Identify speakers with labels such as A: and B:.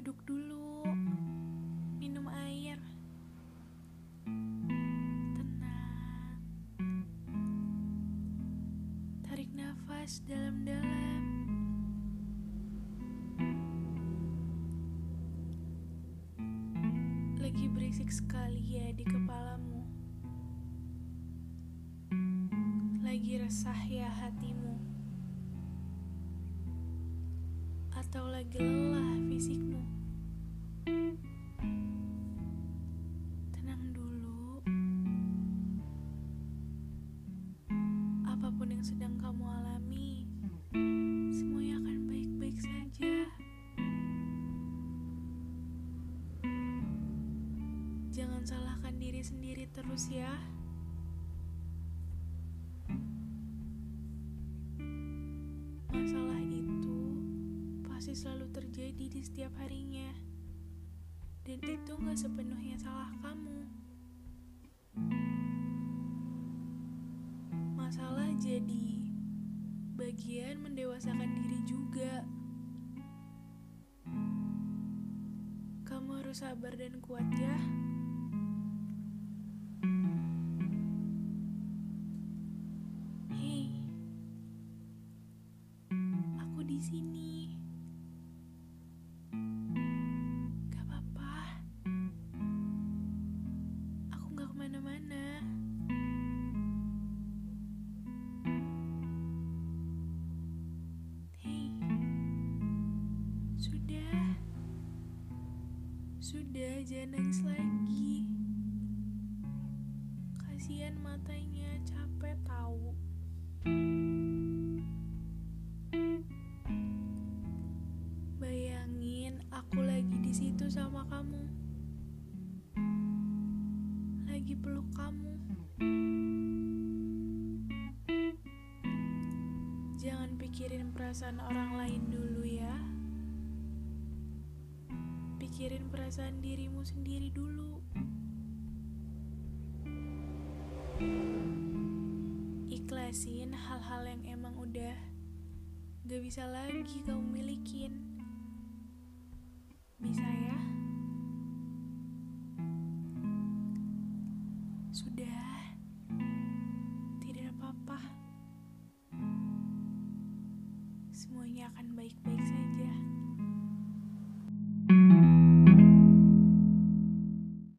A: Duduk dulu. Minum air. Tenang. Tarik nafas dalam-dalam. Lagi berisik sekali ya di kepalamu. Lagi resah ya hatimu. Atau lagi lelah fisikmu. Tenang dulu. Apa pun yang sedang kamu alami, semuanya akan baik-baik saja. Jangan salahkan diri sendiri terus ya. Pasti selalu terjadi di setiap harinya. Dan itu gak sepenuhnya salah kamu. Masalah jadi bagian mendewasakan diri juga. Kamu harus sabar dan kuat ya. Hei, aku di sini. Sudah, jangan nangis lagi. Kasihan matanya, capek tahu. Bayangin aku lagi di situ sama kamu. Lagi peluk kamu. Jangan pikirin perasaan orang lain dulu ya. Pikirin perasaan dirimu sendiri dulu. Ikhlasin hal-hal yang emang udah gak bisa lagi kamu milikin. Bisa ya? Sudah, tidak apa-apa. Semuanya akan baik-baik.